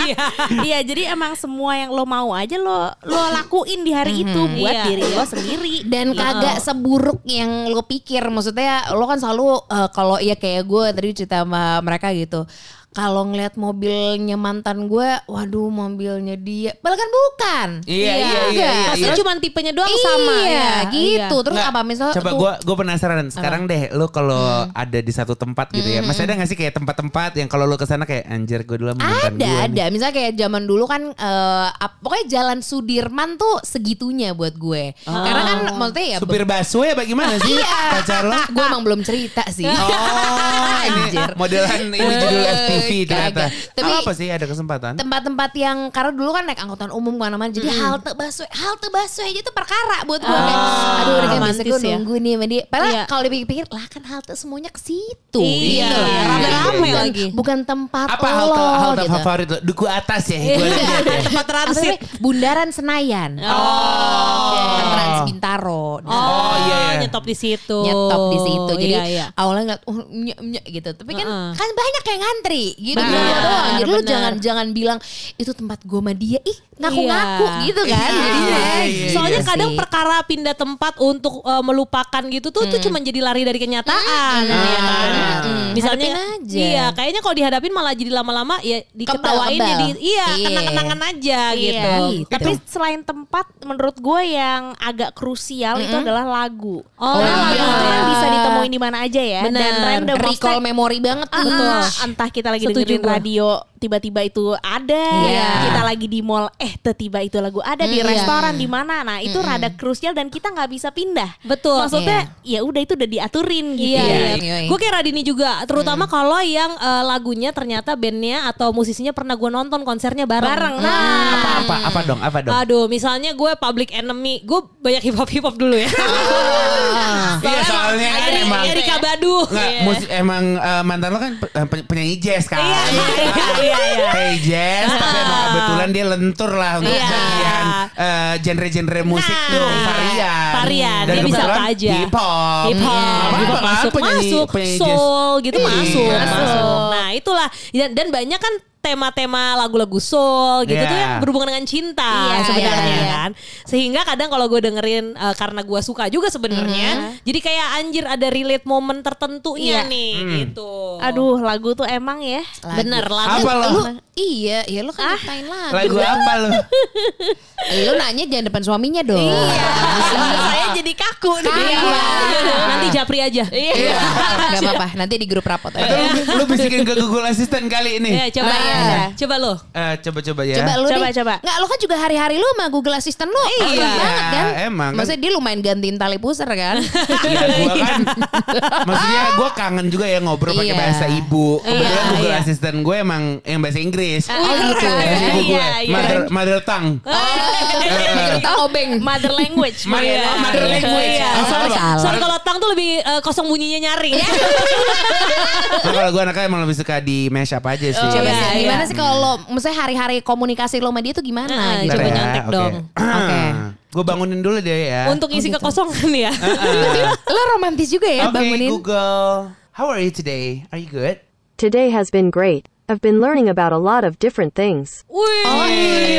Iya. iya jadi emang semua yang lo mau aja lo lo lakuin di hari itu buat Iya. diri lo sendiri dan kagak seburuk yang lo pikir maksudnya lo kan selalu eh, kalau ya kayak gue tadi cerita sama mereka gitu kalau ngeliat mobilnya mantan gue, waduh mobilnya dia, padahal kan bukan. Iya, iya, iya, iya, Pasti iya. cuma tipenya doang sama Iya, ya. gitu. Terus Nggak, apa misalnya Coba gue gue penasaran. Sekarang deh, lu kalau Hmm. ada di satu tempat gitu ya, masih ada nggak sih kayak tempat-tempat yang kalau lu ke sana kayak anjir gue dulu sama mantan Ada, nih. ada. Misalnya kayak zaman dulu kan, eh, ap- pokoknya jalan Sudirman tuh segitunya buat gue. Karena kan maksudnya ya. Supir busway apa gimana sih Iya. pacar lo? [LAUGHS] gue emang belum cerita sih. Oh, [LAUGHS] ini Anjir. modelan ini judul FTV ternyata. Kagak. Tapi- apa sih ada kesempatan? tempat-tempat yang karena dulu kan naik angkutan umum ke mana-mana jadi halte busway halte busway aja tuh perkara buat gue kayak aduh udah kan biasa romantis gue ya. nunggu nih sama dia padahal Iya. kalau dipikir-pikir lah kan halte semuanya ke situ Iya, gitu iya, rame-rame bukan, lagi. bukan tempat Apa lo halte halte gitu. favorit lo? Duku atas ya. Gue lihat ya. Tempat transit. Bundaran Senayan Oh. Kan Trans Bintaro Nah, Oh, iya, iya. nyetop di situ. nyetop di situ. Jadi Iya, iya. awalnya ngeliat oh nyek nyek gitu. Tapi kan Heeh. kan banyak yang ngantri gitu Benar, Gua doang. Jadi lu benar. jangan jangan bilang itu tempat gue sama dia. Ih, ngaku-ngaku Iya. gitu kan. Iya, Jadinya. iya, iya, Soalnya Iya kadang sih. perkara pindah tempat untuk uh, melupakan gitu tuh tuh cuma jadi lari dari kenyataan ya kan. Mm. Misalnya Hadapin aja. iya, kayaknya kalau dihadapin malah jadi lama-lama ya diketawain Kebal, jadi iya, Iya. kenang-kenangan aja gitu. Iya. Gitu. Tapi selain tempat, menurut gue yang agak krusial itu adalah lagu. Oh, Karena lagu iya. itu kan bisa ditemuin di mana aja ya. Bener. Dan random Recall memori banget tuh. ah, entah kita lagi Setuju dengerin radio tiba-tiba itu ada Iya. kita lagi di mall eh tiba itu lagu ada di Mm, restoran di mana nah itu rada krusial dan kita nggak bisa pindah Betul. maksudnya ya udah itu udah diaturin gitu Iya, Iya, iya. iya. Gue kayak Radini juga, terutama kalau yang eh, lagunya ternyata bandnya atau musisinya pernah gue nonton konsernya bareng. bareng Nah, Apa apa apa dong? Apa dong? Aduh, misalnya gue Public Enemy, gue banyak hip hop hip hop dulu ya. [LAUGHS] Iya soalnya kan emang Erika Badu. Nggak, Iya. musik emang eh, mantan lo kan pe- pen- penyanyi jazz kan. Iya, iya, iya, iya. Hey jazz, tapi emang kebetulan dia lentur lah untuk Iya. bagian eh, genre-genre musik Nah, tuh varian. varian. Dan Dia bisa apa aja. Hip hop. Hip hop, Apa, hip hop apa, masuk, penyanyi, masuk, penyanyi soul gitu Iya. masuk, Masuk. masuk. Nah itulah dan, dan banyak kan tema-tema lagu-lagu soul gitu Iya. tuh yang berhubungan dengan cinta Iya, sebenarnya iya, iya. kan. Sehingga kadang kalau gue dengerin eh, karena gue suka juga sebenarnya, jadi kayak anjir ada relate momen tertentunya Iya. nih gitu. aduh lagu tuh emang ya bener lagu. Apa lo? Lu, iya, iya lu kan nyiptain lagu. Lagu apa lo? [LAUGHS] Lu nanya jangan depan suaminya dong. iya saya jadi kaku nih Iya. Nanti japri aja. Iya. Gak [LAUGHS] apa-apa, nanti di grup rapot Atau aja. lu, lu bisikin ke Google Assistant kali ini. Ya, coba Ah, ya. iya. Coba lo. Eh, coba-coba ya. Coba lu Coba, coba. Nggak, lu kan juga hari-hari lu sama Google Assistant lu. Iya. Banget kan. Emang kan. Maksudnya dia lumayan gantiin tali pusar kan. [LAUGHS] Iya gua kan Maksudnya gue kangen juga ya ngobrol pakai Iya. bahasa ibu Kebetulan Iya, Google iya. Assistant gue emang yang bahasa Inggris Oh gitu. Bahasa ibu gue Iya, iya. Mother, mother tongue Kita obeng. mother language Ma- Iya. oh, mother language Iya. Oh, Soalnya, apa? soalnya kalau tang tuh lebih eh, kosong bunyinya nyaring. [LAUGHS] Nah, Kalau gue anaknya emang lebih suka di mash up aja sih Coba Iya, sih, iya. gimana sih kalau lo, maksudnya hari-hari komunikasi lo sama dia tuh gimana? Nah, gitu. coba nyontek dong. [CLEARS THROAT] Oke. Gue bangunin dulu deh ya Untuk isi kekosongan ya. Lo romantis juga ya Oke bangunin. Google How are you today? Are you good? Today has been great. I've been learning about a lot of different things. Wih. Oh,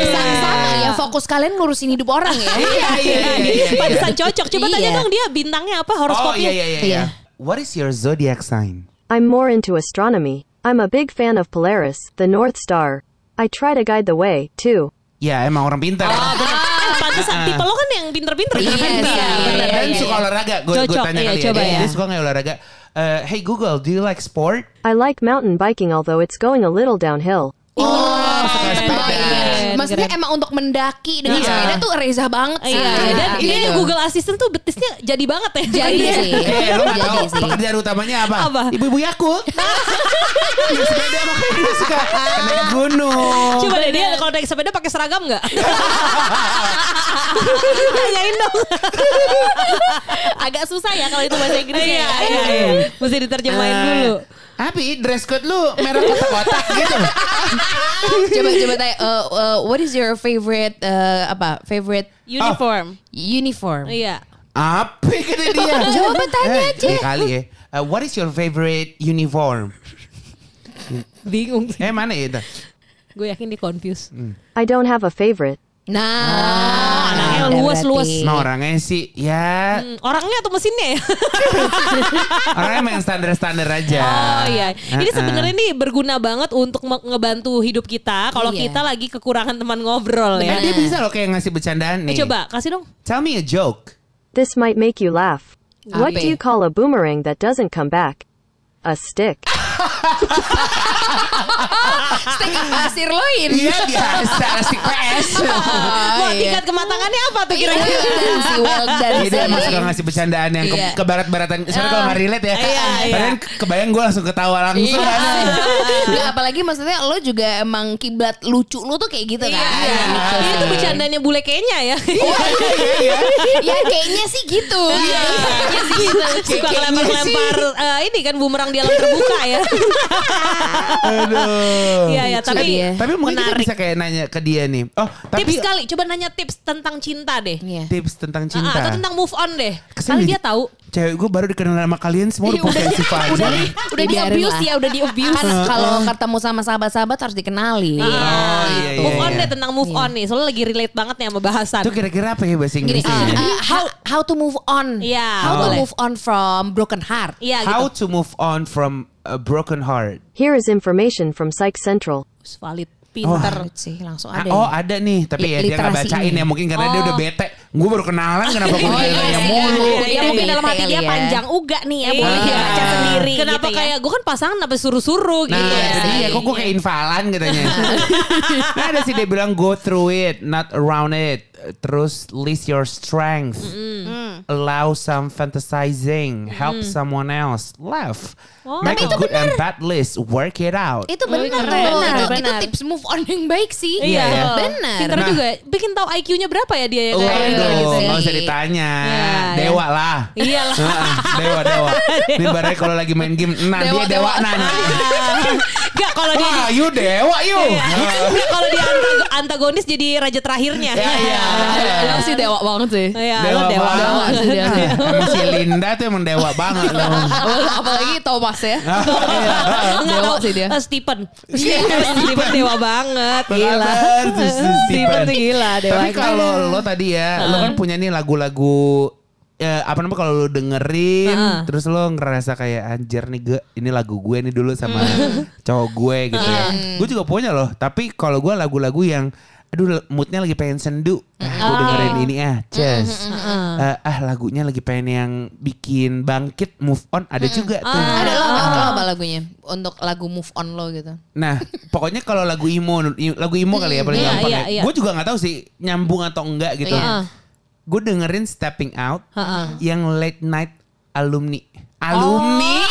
sama, sama ya fokus kalian ngurusin hidup orang ya. [LAUGHS] Iya iya iya iya Pantesan cocok. Coba Iya. tanya dong dia bintangnya apa Oh horoskopnya. iya iya iya Iya. What is your zodiac sign? I'm more into astronomy. I'm a big fan of Polaris, the North Star. I try to guide the way, too. Ya emang orang pintar Oh, bener. Eh, [LAUGHS] pantesan tipe lo kan yang pinter-pinter. Iya, iya, iya, iya, Dan iya. suka olahraga Gue Cocok, tanya iya, kali ya ya. dia suka nggak olahraga Eh, Hey Google Do you like sport? I like mountain biking, although it's going a little downhill. Oh, suka Keren, Maksudnya keren. emang untuk mendaki dengan Iya. sepeda tuh reza banget sih. Iya, iya. dan ini Gitu. Google Assistant tuh betisnya jadi banget ya. Jadi sih. Eh, gak Jadi tahu sih. pekerjaan utamanya apa? Apa? Ibu-ibu Yakult. [LAUGHS] Naik sepeda makanya dia suka naik gunung. Coba deh dia kalau naik sepeda pakai seragam nggak? [LAUGHS] Tanyain dong. agak susah ya kalau itu bahasa Inggrisnya Iya, ya. iya, iya. Mesti diterjemahin Eh, dulu. Tapi dress code lu merah kotak-kotak gitu. [LAUGHS] coba coba tanya uh, uh, what is your favorite uh, apa favorite Uniform. uniform? Iya. Apa kata dia? [LAUGHS] Coba tanya Eh, aja. dia kali ya. Eh, what is your favorite uniform? Bingung sih. Eh mana ya itu? Gue yakin dia confused. I don't have a favorite. Nah, anaknya ada luas-luas. berarti. Nah orangnya sih ya Hmm, orangnya atau mesinnya ya? [LAUGHS] orangnya main standar-standar aja. Oh iya. Ini Uh-uh. sebenarnya nih berguna banget untuk ngebantu hidup kita kalau Iya. kita lagi kekurangan teman ngobrol Eh, ya. dia bisa loh kayak ngasih bercandaan nih. Eh, coba kasih dong. Tell me a joke. This might make you laugh. What do you call a boomerang that doesn't come back? A stick. Steak apa sirloin? Iya biasa stick PS. [LAUGHS] Wah, iya. tingkat kematangannya apa tuh kira-kira? Dan si well done [LAUGHS] Jadi emang suka ngasih bercandaan yang ke, Iya. ke barat-baratan. Soalnya kalau nggak relate ya. Iya, iya. Padahal kebayang gue langsung ketawa langsung. Iya. kan. Nggak, apalagi maksudnya lo juga emang kiblat lucu lo tuh kayak gitu kan. Iya. Gitu. Tuh bercandanya bule kayaknya ya. [LAUGHS] Iya, iya, iya. ya kayaknya sih gitu. Iya. Kayaknya sih gitu. Suka lempar-lempar eh, ini kan bumerang di alam terbuka ya. Aduh. Iya ya, tapi dia. Tapi mungkin kita menarik. bisa kayak nanya ke dia nih. Oh, tapi tips kali, coba nanya tips tentang cinta deh. Iya. tips tentang Ah, cinta. atau tentang move on deh. Kesan Kali dia tahu. Cewek gue baru dikenal sama kalian semua udah posesif [LAUGHS] aja. udah di udah di abuse lah. ya, udah di abuse. Kan kalau ketemu sama sahabat-sahabat harus dikenali. Oh, iya, iya, move on iya. deh tentang move on nih. Soalnya lagi relate banget nih sama bahasan. Itu kira-kira apa ya bahasa Gini, Inggrisnya? ya? uh, how how to move on? Iya, How to move on from broken heart? Iya How gitu. to move on from a broken heart. Here is information from Psych Central. Valid. Pinter. sih langsung Ah, ada. oh ya. ada nih, tapi ya dia nggak bacain ini. ya mungkin karena dia udah bete. Gue baru kenalan kenapa gue [LAUGHS] Oh, iya ditanya sih. mulu. Iya, Ya iya, mungkin iya, dalam hati dia panjang uga nih ya, boleh Iya. dia baca sendiri Kenapa gitu ya. kayak gue kan pasangan sampai suruh-suruh Nah gitu. itu dia, kok gue kayak infalan katanya. [LAUGHS] nah ada sih dia bilang go through it, not around it. Terus list your strength. Allow some fantasizing. Help someone else. Laugh. Make a good and bad list. Work it out. Itu benar Itu, tips move on yang baik sih. Iya, ya. Benar. Pinter Nah. juga. Bikin tahu IQ-nya berapa ya dia ya kayak Waduh, gitu. nggak sih. usah ditanya. Iya, dewa lah. Iya lah. Heeh, dewa dewa. [LAUGHS] Ini barai kalau lagi main game, nah Dewa, dia dewa dewa. [LAUGHS] nanya. Gak kalau dia Wah, you dewa you. Nggak, kalau dia antago- antagonis jadi raja terakhirnya. Ya, ya. Lo sih dewa banget sih. Iya, Dewa dewa banget. sih dia. Si Linda tuh emang dewa banget loh. [LAUGHS] Apalagi Thomas ya. Enggak Dewa tahu sih dia. Stephen. Stephen dewa banget, gila. Stephen. tuh gila dewa. Tapi kalau lo tadi ya, lo kan punya nih lagu-lagu ya, apa namanya kalau lo dengerin Heeh. terus lo ngerasa kayak anjir nih gue ini lagu gue nih dulu sama cowok gue gitu ya. Gue juga punya loh, tapi kalau gue lagu-lagu yang aduh moodnya lagi pengen sendu. Ah, gue dengerin ini ah, Ces. Eh, ah lagunya lagi pengen yang bikin bangkit move on ada juga tuh. Ada lo, apa- lo apa lagunya? Untuk lagu move on lo gitu. Nah, pokoknya kalau lagu emo, lagu emo kali ya paling Iya, gampang iya, ya. iya. Gue juga nggak tahu sih nyambung atau enggak gitu. Gue dengerin Stepping Out Heeh. yang late night alumni. Alumni.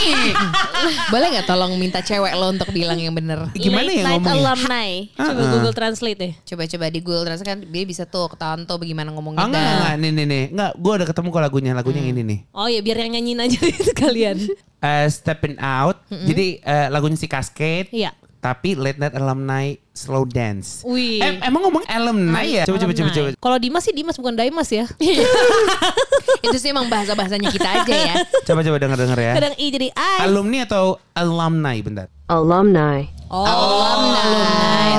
[LAUGHS] Boleh nggak tolong minta cewek lo untuk bilang yang bener? Gimana Late ya night ngomongnya? alumni. Coba Google Translate deh. Coba-coba di Google Translate kan dia bisa tuh ketahuan tuh bagaimana ngomongnya. Oh enggak, enggak, enggak, nih, nih, nih. Enggak, gue udah ketemu kok lagunya. Lagunya yang ini nih. Oh ya biar yang nyanyiin aja [LAUGHS] sekalian. Eh, Stepping Out. Jadi eh, lagunya si Cascade. Iya. Tapi late night alumni slow dance. Wih. Em- emang ngomong alumni ya? Coba, coba, coba, coba. Kalau Dimas sih Dimas bukan Daimas ya. [LAUGHS] Itu sih emang bahasa-bahasanya kita aja ya. Coba, coba denger-denger ya. Kadang I jadi I. Alumni atau alumni? Bentar. Alumni. Oh. Alumni,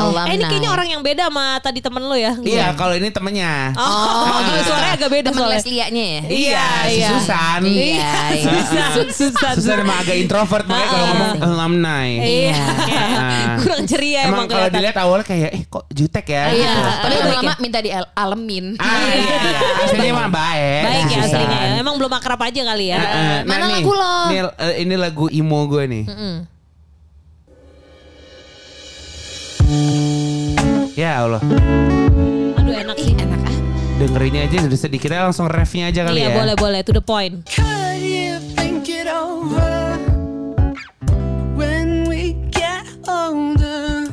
alumni. Eh ini kayaknya orang yang beda sama tadi temen lo ya. Iya, kalau ini temennya. Oh, [LAUGHS] gitu. suaranya agak beda Temen soalnya. Leslianya ya? Iya, si iya. Susan. Iya, iya. Susan, Susan. Susan emang agak introvert makanya kalau ngomong alumni. Iya. Ah. Kurang ceria Emang emang kalau dilihat awalnya kayak eh kok jutek ya. Iya, gitu. tapi Baik lama minta dialemin. Ah iya, iya. Aslinya mah baik. Baik ya aslinya ya. Emang belum akrab aja kali ya. Mana nih, lagu lo? Ini, eh, ini lagu emo gue nih. Ya Allah, Aduh enak sih. Enak ah. dengerinnya aja udah sedikit. Kita langsung refnya aja kali Iya ya. boleh boleh to the point. Could you think it over when we get older?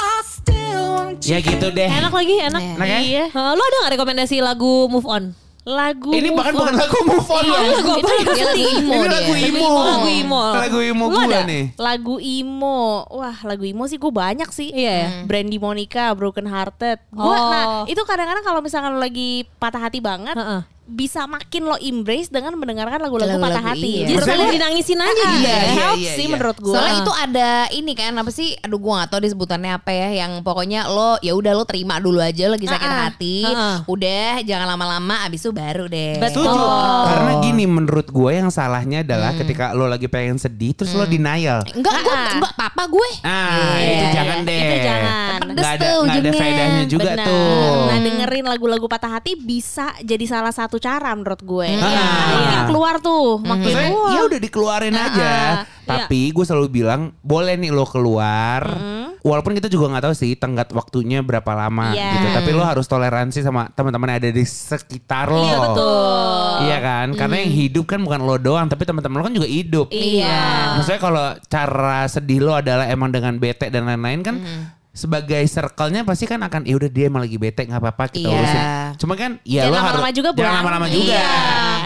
I still want you. Ya gitu deh. Enak lagi enak. Enak ya? Iya. Lo ada gak rekomendasi lagu move on? Lagu Ini move bahkan on. bukan lagu move on loh. lagu apa ya? Dia lagu emo Ini lagu emo. Oh, lagu emo. Lagu Lu gue ada? nih. Lagu emo. Wah, lagu emo sih gue banyak sih. Iya ya. Brandy Monica, Broken Hearted. Gua Oh. nah, itu kadang-kadang kalau misalkan lagi patah hati banget, Heeh. Bisa makin lo embrace dengan mendengarkan lagu-lagu patah hati. iya. Justru Justru lo dinangisin aja Iya, gitu ya. iya, helps iya, sih iya. menurut gue. Soalnya itu ada ini kan apa sih? Aduh gua gak tahu disebutannya apa ya yang pokoknya lo ya udah lo terima dulu aja lo lagi sakit Ah-ah. hati. Ah-ah. Udah jangan lama-lama abis itu baru deh. Betul. Setuju. Oh. Karena gini menurut gue yang salahnya adalah ketika lo lagi pengen sedih terus lo denial. Enggak gua Ah-ah. enggak papa gue. Ah, Iya, itu iya. jangan deh. Itu jangan. Nggak ada, tuh ada faedahnya juga Benar. tuh. Nah dengerin lagu-lagu patah hati bisa jadi salah satu cara menurut gue. Ah. Ya, makin keluar tuh, makin Maksudnya wah. ya udah dikeluarin aja. Tapi gue selalu bilang boleh nih lo keluar. Walaupun kita juga nggak tahu sih tenggat waktunya berapa lama Iya. gitu. Tapi lo harus toleransi sama teman-teman yang ada di sekitar lo. Iya betul. Iya kan? Karena yang hidup kan bukan lo doang, tapi teman-teman lo kan juga hidup. Iya. Maksudnya kalau cara sedih lo adalah emang dengan bete dan lain-lain kan sebagai circle-nya pasti kan akan ya udah dia emang lagi bete nggak apa-apa kita Iya. urusin. Cuma kan ya Jangan lo harus lama-lama juga, jangan lama-lama juga. Iya.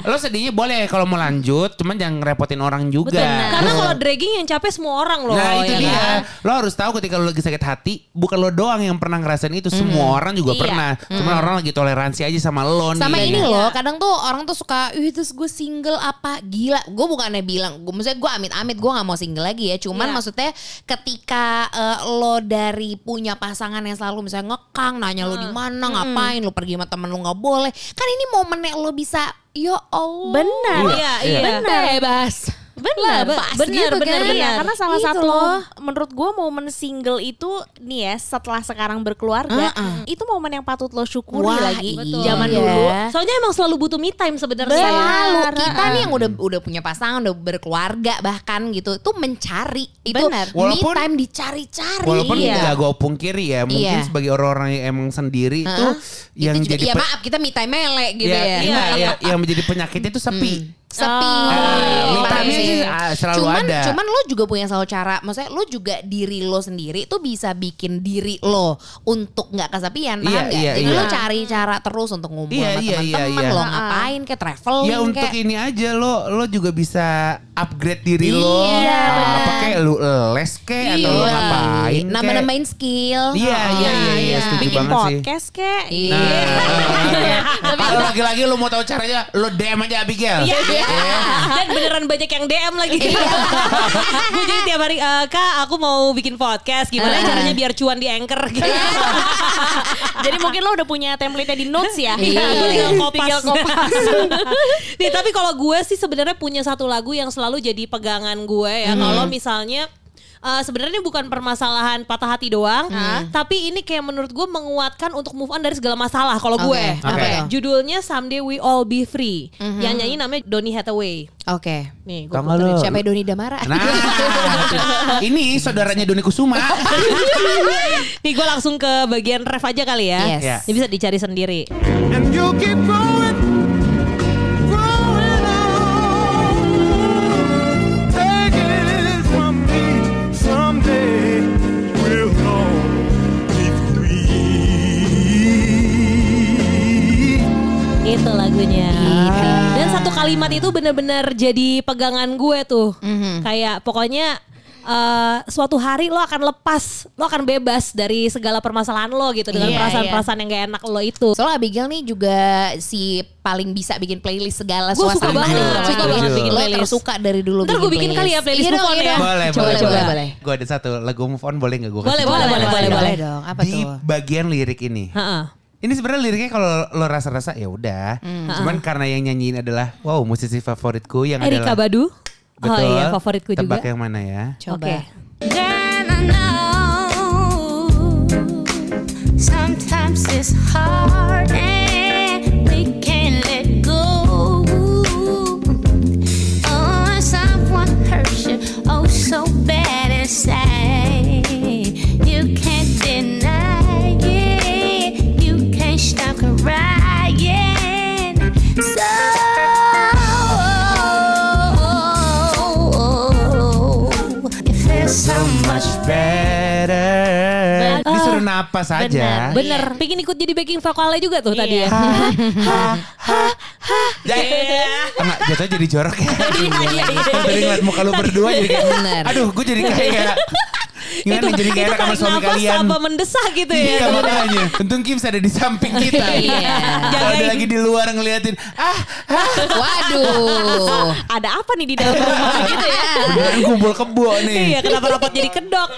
Lo sedihnya boleh kalau mau lanjut, cuman jangan ngerepotin orang juga. Benar. Karena kalau dragging yang capek semua orang loh. Nah itu ya dia. kan? Lo harus tahu ketika lo lagi sakit hati, bukan lo doang yang pernah ngerasain itu. Semua orang juga Iya. pernah. Cuman orang lagi toleransi aja sama lo nih. Sama ini Iya. loh, kadang tuh orang tuh suka, ih terus gue single apa gila. Gue bukannya bilang, gue maksudnya gue amit-amit gue nggak mau single lagi ya. Cuman Iya. maksudnya ketika eh, lo dari punya pasangan yang selalu misalnya ngekang, nanya lo di mana, ngapain, lo pergi sama temen lo nggak boleh. Kan ini momennya lo bisa, ya Allah. Benar. Iya, iya. Benar. Bebas. Benar, Bebas benar, gitu benar, kan. benar. Karena salah Gitu satu loh. menurut gue momen single itu nih ya setelah sekarang berkeluarga itu momen yang patut lo syukuri Wah, lagi betul. zaman Iya. dulu. Soalnya emang selalu butuh me time sebenarnya. Selalu Benar. kita nih yang udah udah punya pasangan, udah berkeluarga bahkan gitu, itu mencari itu Benar. Walaupun- me time dicari-cari. Walaupun Iya. nggak gue pungkiri ya, mungkin Iya. sebagai orang-orang yang emang sendiri itu yang itu juga, jadi ya maaf kita me time mele gitu ya, ya. enggak, ya, yang menjadi penyakitnya itu sepi. Sepi. Oh, Ah, me Iya sih. sih, ah, selalu cuman, ada. Cuman lo juga punya selalu cara, maksudnya lo juga diri lo sendiri itu bisa bikin diri lo untuk nggak kesepian, paham Iya, nggak? iya, Jadi iya. lo cari cara terus untuk ngumpul Iya, sama iya, iya, teman-teman, iya. lo ngapain kayak traveling Ya untuk kayak. ini aja lo lo juga bisa upgrade diri lo. Iya, Ah, benar. apa kayak lu les kayak atau lo Iya. ngapain. Nambah-nambahin skill. Iya, iya, iya, iya, setuju Bikin banget sih. podcast kek. Iya. Nah, [LAUGHS] kalau lagi-lagi lo mau tahu caranya, lo DM aja Abigail. Iya. [LAUGHS] Dan beneran banyak yang DM lagi. [LAUGHS] Iya. gue jadi tiap hari, "Eh, kak aku mau bikin podcast. Gimana caranya biar cuan di anchor? Gitu. [LAUGHS] Jadi mungkin lo udah punya template di notes ya. Iya, gue tinggal kopas. Tinggal kopas. Nih, tapi kalau gue sih sebenarnya punya satu lagu yang selalu jadi pegangan gue ya. Hmm. Kalau misalnya eh, sebenarnya ini bukan permasalahan patah hati doang, tapi ini kayak menurut gue menguatkan untuk move on dari segala masalah. Kalau gue, oke. ya? judulnya Someday We All Be Free. Yang nyanyi namanya Donny Hathaway. Oke. Nih, gue? Siapa Doni Damara? Nah, ini saudaranya Doni Kusuma. [LAUGHS] Nih gue langsung ke bagian ref aja kali ya. Yes. Ya. Ini bisa dicari sendiri. And you keep growing, kalimat itu bener-bener jadi pegangan gue tuh. Kayak pokoknya eh, suatu hari lo akan lepas, lo akan bebas dari segala permasalahan lo gitu dengan Iya, perasaan-perasaan yang gak enak lo itu. Soalnya Abigail nih juga si paling bisa bikin playlist segala Gua suka suasana. banget, Namanya. suka banget bikin Lo playlist. tersuka dari dulu Ntar gua bikin kali ya playlist Iya move on iya ya. Boleh, Coba, boleh, coba, boleh. boleh. Gue ada satu lagu move on boleh gak gue Boleh, boleh, boleh, boleh, boleh. dong. Apa Di tuh? bagian lirik ini. Heeh. Ini sebenarnya liriknya kalau lo rasa-rasa ya udah. Cuman karena yang nyanyiin adalah wow musisi favoritku yang Erika adalah Badu. Betul. Oh iya favoritku Tebak juga. yang mana ya? Coba. Oke. Then I know sometimes it's hard and Disuruh napas aja. Bener, bikin ikut jadi backing vokalnya juga tuh tadi ya. Jadi, enggak, jatuhnya jadi jorok ya. Iya, Kalau tadi ngeliat muka lu berdua jadi kayak, Bener. aduh gue jadi kayak Gimana itu jadi gak itu enak sama suami kalian? apa mendesak gitu ya. Iya makanya. Untung Kim ada di samping kita. [LAUGHS] Iya. Kalau lagi di luar ngeliatin, ah, ah, Waduh. [LAUGHS] Ada apa nih di dalam rumah [LAUGHS] gitu ya? beneran kumpul kebo nih. Iya kenapa rapot jadi kedok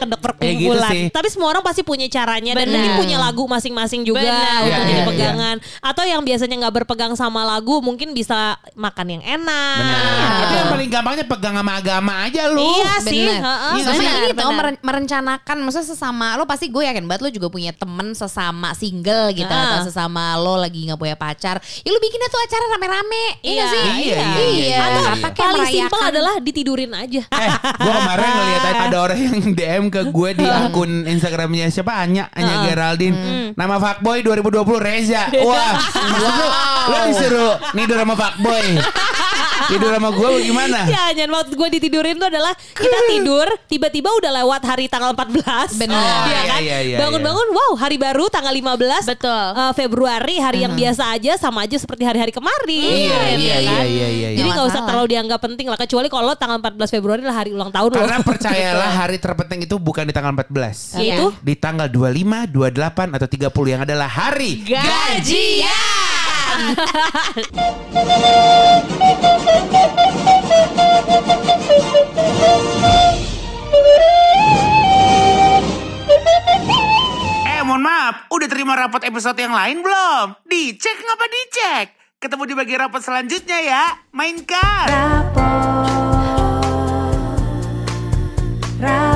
Kedok Ya gitu perkumpulan sih. Tapi semua orang pasti punya caranya Dan mungkin punya lagu masing-masing juga Benar. Untuk Iya, jadi iya, pegangan Atau yang biasanya gak berpegang sama lagu Mungkin bisa makan yang enak Benar. Itu yang paling gampangnya pegang sama agama aja lu. Iya sih Bener. heeh, Iya, sama benar, ini tau meren- merencanakan maksudnya sesama lo pasti gue yakin banget lo juga punya temen sesama single gitu Ah. atau sesama lo lagi nggak punya pacar. Ya lo bikinnya tuh acara rame-rame. Iya nggak sih? Iya, iya, iya, Iya. iya, Atau iya. Apa kayak paling simpel adalah ditidurin aja Eh, gue kemarin ngeliat ada orang yang DM ke gue di akun Instagramnya siapa Anya, Anya Geraldine. Nama fuckboy 2020 Reza. [LAUGHS] Wah, maksud lu, lu disuruh nidur sama fuckboy. Tidur sama gue gimana? Ya, jangan waktu gue ditidurin tuh adalah kita tidur, tiba-tiba udah lewat hari tanggal 14. Benar. Iya Oh, iya, kan? iya, iya, Bangun-bangun, wow, hari baru tanggal 15. Betul. eh, Februari, hari yang biasa aja sama aja seperti hari-hari kemarin. Iya, iya, ya iya, kan? iya, iya, iya. Jadi Nggak usah terlalu dianggap penting lah. Kecuali kalau tanggal 14 Februari lah hari ulang tahun Karena lo. [LAUGHS] percayalah hari terpenting itu bukan di tanggal 14. Iya. Itu? Di tanggal 25, 28 atau 30 yang adalah hari Gajian eh, mohon maaf, udah terima rapat episode yang lain belum? Dicek ngapa dicek? Ketemu di bagian rapat selanjutnya ya. Mainkan. Rapot. Rapot.